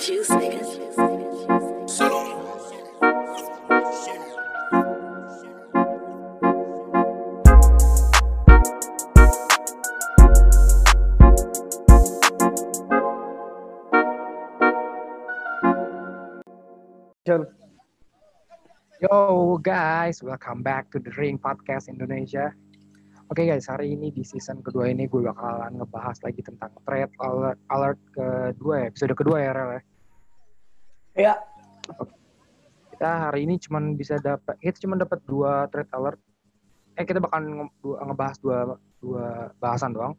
Yo guys, welcome back to the Ring Podcast Indonesia. Oke guys, hari ini di season kedua ini gue bakalan ngebahas lagi tentang trade alert, alert kedua ya, episode kedua ya Rel ya. Ya, Kita hari ini cuman bisa dapat, kita cuma dapat dua trade alert. Eh kita bakal nge- ngebahas dua dua bahasan doang.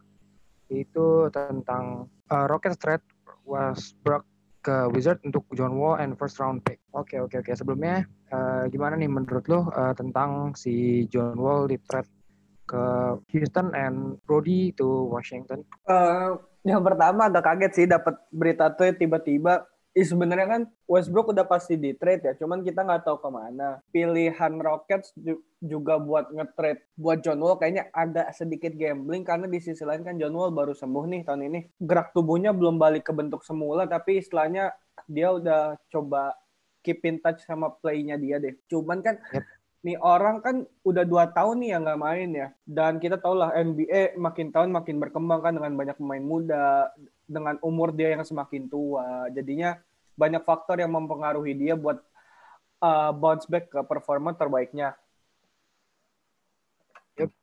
Itu tentang uh, Rockets trade Westbrook ke Wizard untuk John Wall and first round pick. Oke oke oke. Sebelumnya eh, gimana nih menurut lo eh, tentang si John Wall di trade ke Houston and Brody to Washington? eh, yang pertama agak kaget sih dapat berita trade tiba-tiba. Ih, sebenarnya kan Westbrook udah pasti di trade ya, cuman kita nggak tahu ke mana. Pilihan Rockets ju- juga buat nge-trade buat John Wall kayaknya agak sedikit gambling karena di sisi lain kan John Wall baru sembuh nih tahun ini. Gerak tubuhnya belum balik ke bentuk semula, tapi istilahnya dia udah coba keep in touch sama play-nya dia deh. Cuman kan Yep. nih orang kan udah dua tahun nih yang nggak main ya. Dan kita tahu lah NBA makin tahun makin berkembang kan dengan banyak pemain muda, dengan umur dia yang semakin tua. Jadinya banyak faktor yang mempengaruhi dia buat uh, bounce back ke performa terbaiknya. Yep.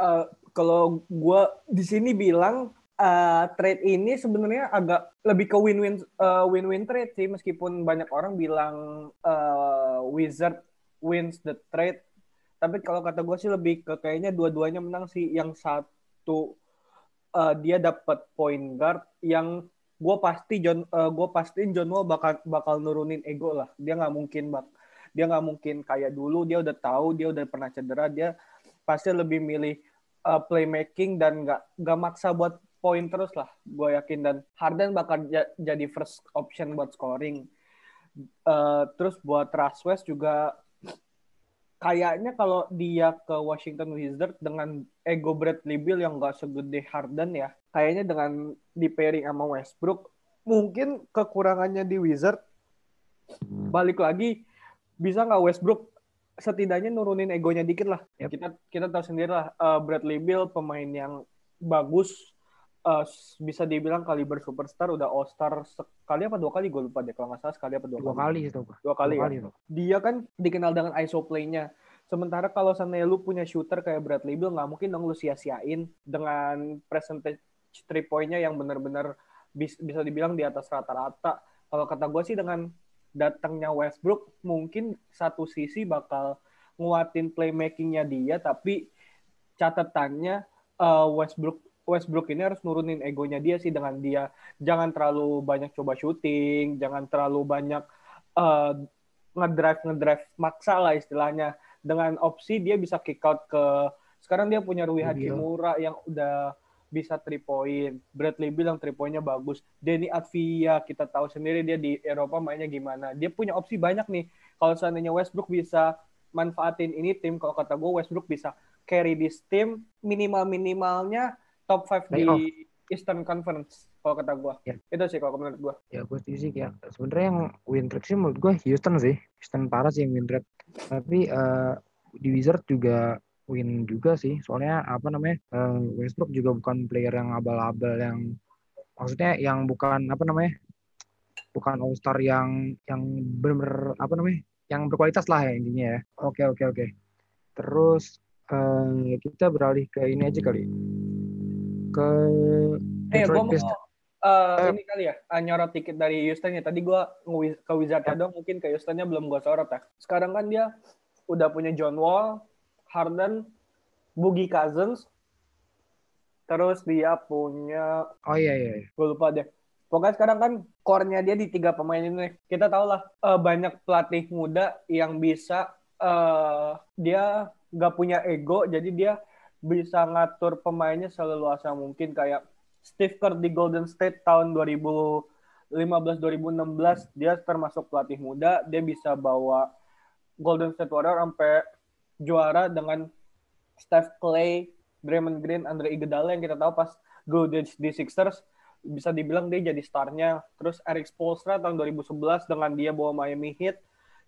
Uh, kalau gue di sini bilang uh, trade ini sebenarnya agak lebih ke win-win uh, win-win trade sih meskipun banyak orang bilang uh, Wizard wins the trade tapi kalau kata gue sih lebih ke kayaknya dua-duanya menang sih yang satu uh, dia dapat point guard yang gue pasti John gue pastiin John Wall bakal bakal nurunin ego lah. Dia nggak mungkin bak dia nggak mungkin kayak dulu dia udah tahu dia udah pernah cedera dia pasti lebih milih uh, playmaking dan nggak nggak maksa buat poin terus lah gue yakin. Dan Harden bakal ja- jadi first option buat scoring. Uh, terus buat Russ West juga kayaknya kalau dia ke Washington Wizards dengan ego Bradley Beal yang nggak segede Harden ya kayaknya dengan di pairing sama Westbrook mungkin kekurangannya di Wizard balik lagi bisa nggak Westbrook setidaknya nurunin egonya dikit lah Yep. kita kita tahu sendiri lah uh, Bradley Beal pemain yang bagus uh, bisa dibilang kaliber superstar udah All Star sekali apa dua kali gue lupa deh kalau nggak salah sekali apa dua, Dua kali itu. Dua kali Dua ya tuh. dia kan dikenal dengan ISO play-nya. Sementara kalau seandainya lu punya shooter kayak Bradley Beal, nggak mungkin dong lu sia-siain dengan percentage three point-nya yang benar-benar bis- bisa dibilang di atas rata-rata. Kalau kata gue sih dengan datangnya Westbrook, mungkin satu sisi bakal nguatin playmaking-nya dia, tapi catatannya eh, Westbrook Westbrook ini harus nurunin egonya dia sih dengan dia jangan terlalu banyak coba shooting, jangan terlalu banyak eh, ngedrive ngedrive maksa lah istilahnya. Dengan opsi dia bisa kick out ke sekarang dia punya Rui. Hachimura yang udah bisa three point. Bradley Beal yang three pointnya bagus. Denny Advia kita tahu sendiri dia di Eropa mainnya gimana. Dia punya opsi banyak nih. Kalau seandainya Westbrook bisa manfaatin ini tim kalau kata gue Westbrook bisa carry this team minimal minimalnya top 5 di. Eastern Conference kalau kata gue Ya. itu sih kalau menurut gue Ya gue setuju sih ya. Sebenarnya yang win rate sih menurut gue Houston sih. Houston parah sih yang win rate. Tapi eh, di Wizard juga win juga sih. Soalnya apa namanya eh, Westbrook juga bukan player yang abal-abal yang maksudnya yang bukan apa namanya bukan all star yang yang benar apa namanya yang berkualitas lah ya intinya ya. Oke oke oke. Terus eh, kita beralih ke ini aja kali. Ke Eh, gue Detroit mau Pistons. eh, Eh. ini kali ya, uh, nyorot dikit dari Houston ya. Tadi gue ke Wizards dong, mungkin ke Houstonnya belum gue sorot ya. Sekarang kan dia udah punya John Wall, Harden, Boogie Cousins, terus dia punya, Oh iya iya. iya. gue lupa deh. Pokoknya sekarang kan core-nya dia di tiga pemain ini. Kita tahu lah eh, banyak pelatih muda yang bisa eh, dia nggak punya ego, jadi dia bisa ngatur pemainnya seleluasa mungkin kayak Steve Kerr di Golden State tahun 2015-2016 dia termasuk pelatih muda, dia bisa bawa Golden State Warriors sampai juara dengan Steph Clay, Draymond Green, Andre Iguodala yang kita tahu pas dulu di, Sixers bisa dibilang dia jadi starnya. Terus Eric Spoelstra tahun 2011 dengan dia bawa Miami Heat.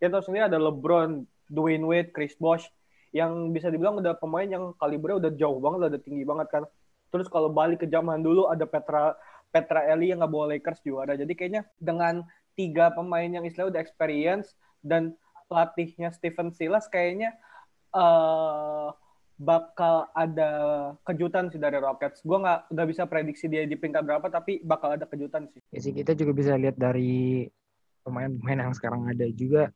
Ya terus ini ada LeBron, Dwayne Wade, Chris Bosh yang bisa dibilang udah pemain yang kalibernya udah jauh banget, udah tinggi banget kan. Terus kalau balik ke zaman dulu ada Petra Petra Eli yang nggak bawa Lakers juara. Jadi kayaknya dengan tiga pemain yang istilahnya udah experience dan pelatihnya Stephen Silas kayaknya uh, bakal ada kejutan sih dari Rockets. Gue nggak nggak bisa prediksi dia di peringkat berapa, tapi bakal ada kejutan sih. Ya sih kita juga bisa lihat dari pemain-pemain yang sekarang ada juga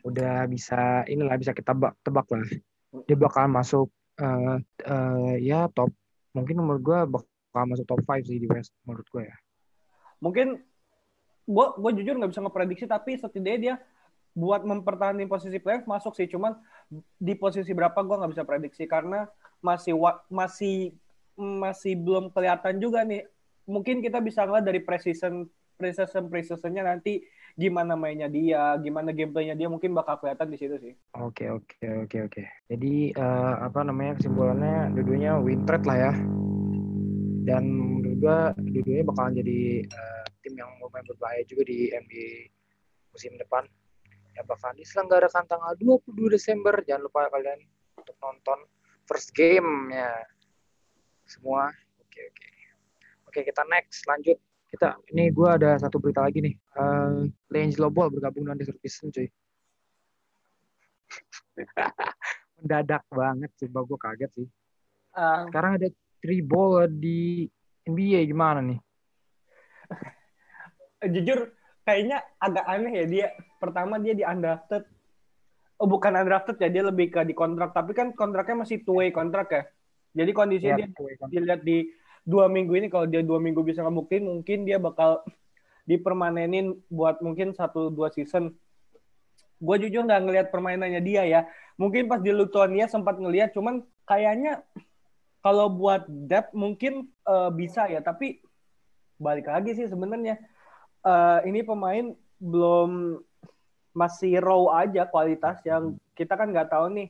udah bisa inilah bisa kita tebak, tebak lah. Dia bakal masuk uh, uh, ya top mungkin menurut gue bakal masuk top 5 sih di West menurut gue ya. Mungkin gue gue jujur nggak bisa ngeprediksi tapi setidaknya dia buat mempertahankan posisi playoff masuk sih cuman di posisi berapa gue nggak bisa prediksi karena masih masih masih belum kelihatan juga nih mungkin kita bisa ngeliat dari precision precision precisionnya nanti gimana mainnya dia gimana gameplaynya dia mungkin bakal kelihatan di situ sih oke oke oke oke jadi uh, apa namanya kesimpulannya dua win trade lah ya dan gue dua bakalan jadi uh, tim yang lumayan berbahaya juga di NBA musim depan yang bakal diselenggarakan tanggal 22 Desember. Jangan lupa kalian untuk nonton first game ya semua. Oke oke. Oke kita next lanjut. Kita ini gue ada satu berita lagi nih. Uh, Langelo Ball bergabung dengan Detroit Pistons cuy. Mendadak banget sih, gue kaget sih. Uh, Sekarang ada three ball di NBA gimana nih? Jujur kayaknya agak aneh ya dia pertama dia di undrafted oh bukan undrafted ya dia lebih ke di kontrak tapi kan kontraknya masih two way kontrak ya jadi kondisinya ya, dia dilihat di dua minggu ini kalau dia dua minggu bisa ngebuktiin mungkin dia bakal dipermanenin buat mungkin satu dua season. Gue jujur nggak ngelihat permainannya dia ya. Mungkin pas di Lutonia sempat ngelihat cuman kayaknya kalau buat depth mungkin uh, bisa ya. Tapi balik lagi sih sebenarnya uh, ini pemain belum masih raw aja kualitas yang kita kan nggak tahu nih.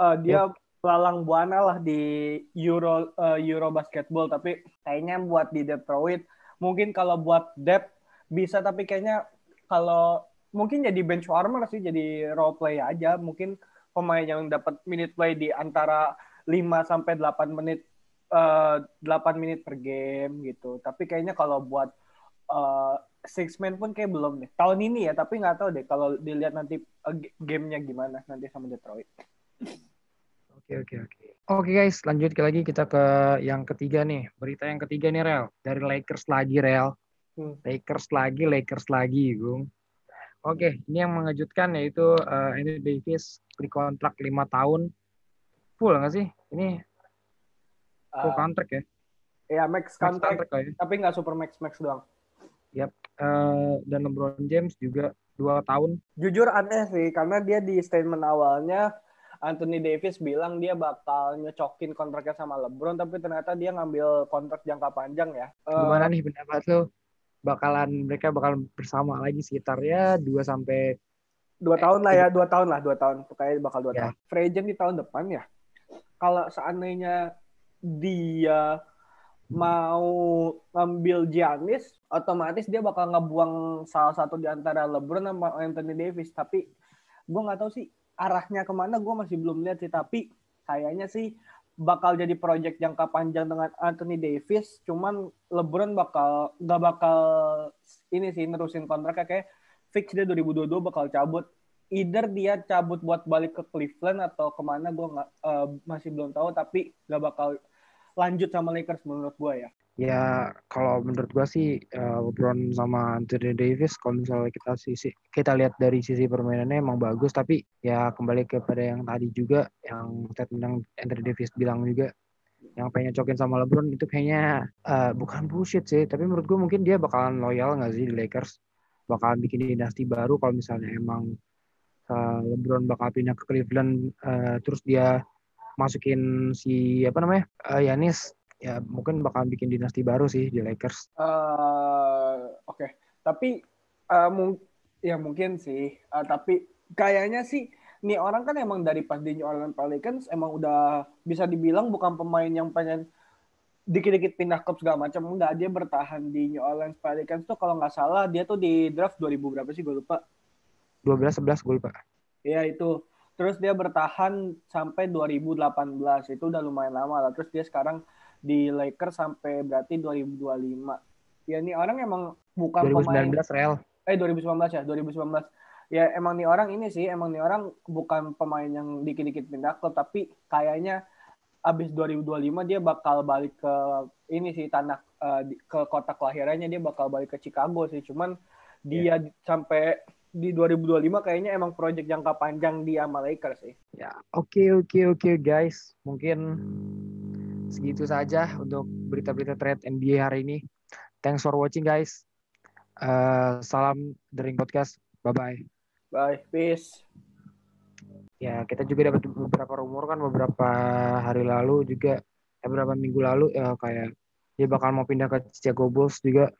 Uh, dia lalang buana lah di Euro uh, Euro basketball tapi kayaknya buat di Detroit. Mungkin kalau buat depth bisa tapi kayaknya kalau mungkin jadi bench warmer sih jadi role play aja. Mungkin pemain yang dapat minute play di antara 5 sampai 8 menit uh, 8 menit per game gitu. Tapi kayaknya kalau buat uh, six man pun kayak belum deh. Tahun ini ya tapi nggak tahu deh kalau dilihat nanti uh, gamenya gimana nanti sama Detroit oke oke oke oke guys lanjut lagi kita ke yang ketiga nih berita yang ketiga nih Real dari Lakers lagi Real hmm. Lakers lagi Lakers lagi Bung Oke, ini yang mengejutkan yaitu uh, Anthony Davis beri kontrak lima tahun full nggak sih? Ini full uh, kontrak ya? Iya max kontrak, ya? tapi nggak super max max doang. Yap. Uh, dan LeBron James juga dua tahun. Jujur aneh sih, karena dia di statement awalnya Anthony Davis bilang dia bakal nyocokin kontraknya sama LeBron, tapi ternyata dia ngambil kontrak jangka panjang ya. Uh, Gimana nih pendapat lo? Bakalan mereka bakal bersama lagi sekitar ya dua sampai dua tahun lah ya, dua tahun lah, dua tahun. Kayaknya bakal dua ya. tahun. Free agent di tahun depan ya. Kalau seandainya dia mau ngambil Giannis, otomatis dia bakal ngebuang salah satu di antara LeBron sama Anthony Davis. Tapi gue nggak tahu sih arahnya ke mana, gue masih belum lihat sih. Tapi kayaknya sih bakal jadi project jangka panjang dengan Anthony Davis. Cuman LeBron bakal nggak bakal ini sih nerusin kontraknya kayak fix dia 2022 bakal cabut. Either dia cabut buat balik ke Cleveland atau ke mana gue nggak uh, masih belum tahu. Tapi nggak bakal lanjut sama Lakers menurut gue ya? Ya kalau menurut gue sih uh, LeBron sama Anthony Davis kalau misalnya kita sisi kita lihat dari sisi permainannya emang bagus tapi ya kembali kepada yang tadi juga yang statement yang Anthony Davis bilang juga yang pengen cokin sama LeBron itu kayaknya uh, bukan bullshit sih tapi menurut gue mungkin dia bakalan loyal nggak sih di Lakers? Bakalan bikin dinasti baru kalau misalnya emang uh, LeBron bakal pindah ke Cleveland uh, terus dia masukin si apa namanya uh, Yanis ya mungkin bakal bikin dinasti baru sih di Lakers. Uh, Oke, okay. tapi uh, mung ya mungkin sih, uh, tapi kayaknya sih nih orang kan emang dari pas di New Orleans Pelicans emang udah bisa dibilang bukan pemain yang pengen dikit-dikit pindah klub segala macam. Enggak dia bertahan di New Orleans Pelicans tuh kalau nggak salah dia tuh di draft 2000 berapa sih? Gue lupa. 12 11 gue lupa. ya itu. Terus dia bertahan sampai 2018 itu udah lumayan lama lah. Terus dia sekarang di Lakers sampai berarti 2025 ya ini orang emang bukan 2019 pemain Real. eh 2019 ya 2019 ya emang nih orang ini sih emang nih orang bukan pemain yang dikit-dikit pindah klub tapi kayaknya abis 2025 dia bakal balik ke ini sih tanah eh, ke kota kelahirannya dia bakal balik ke Chicago sih. Cuman dia di- sampai di 2025 kayaknya emang project jangka panjang dia sama Lakers sih. Ya, oke oke oke guys. Mungkin segitu saja untuk berita-berita trade NBA hari ini. Thanks for watching guys. Eh, salam The Ring Podcast. Bye bye. bye peace Ya, kita juga dapat beberapa rumor kan beberapa hari lalu juga eh, beberapa minggu lalu ya kayak dia bakal mau pindah ke Chicago Bulls juga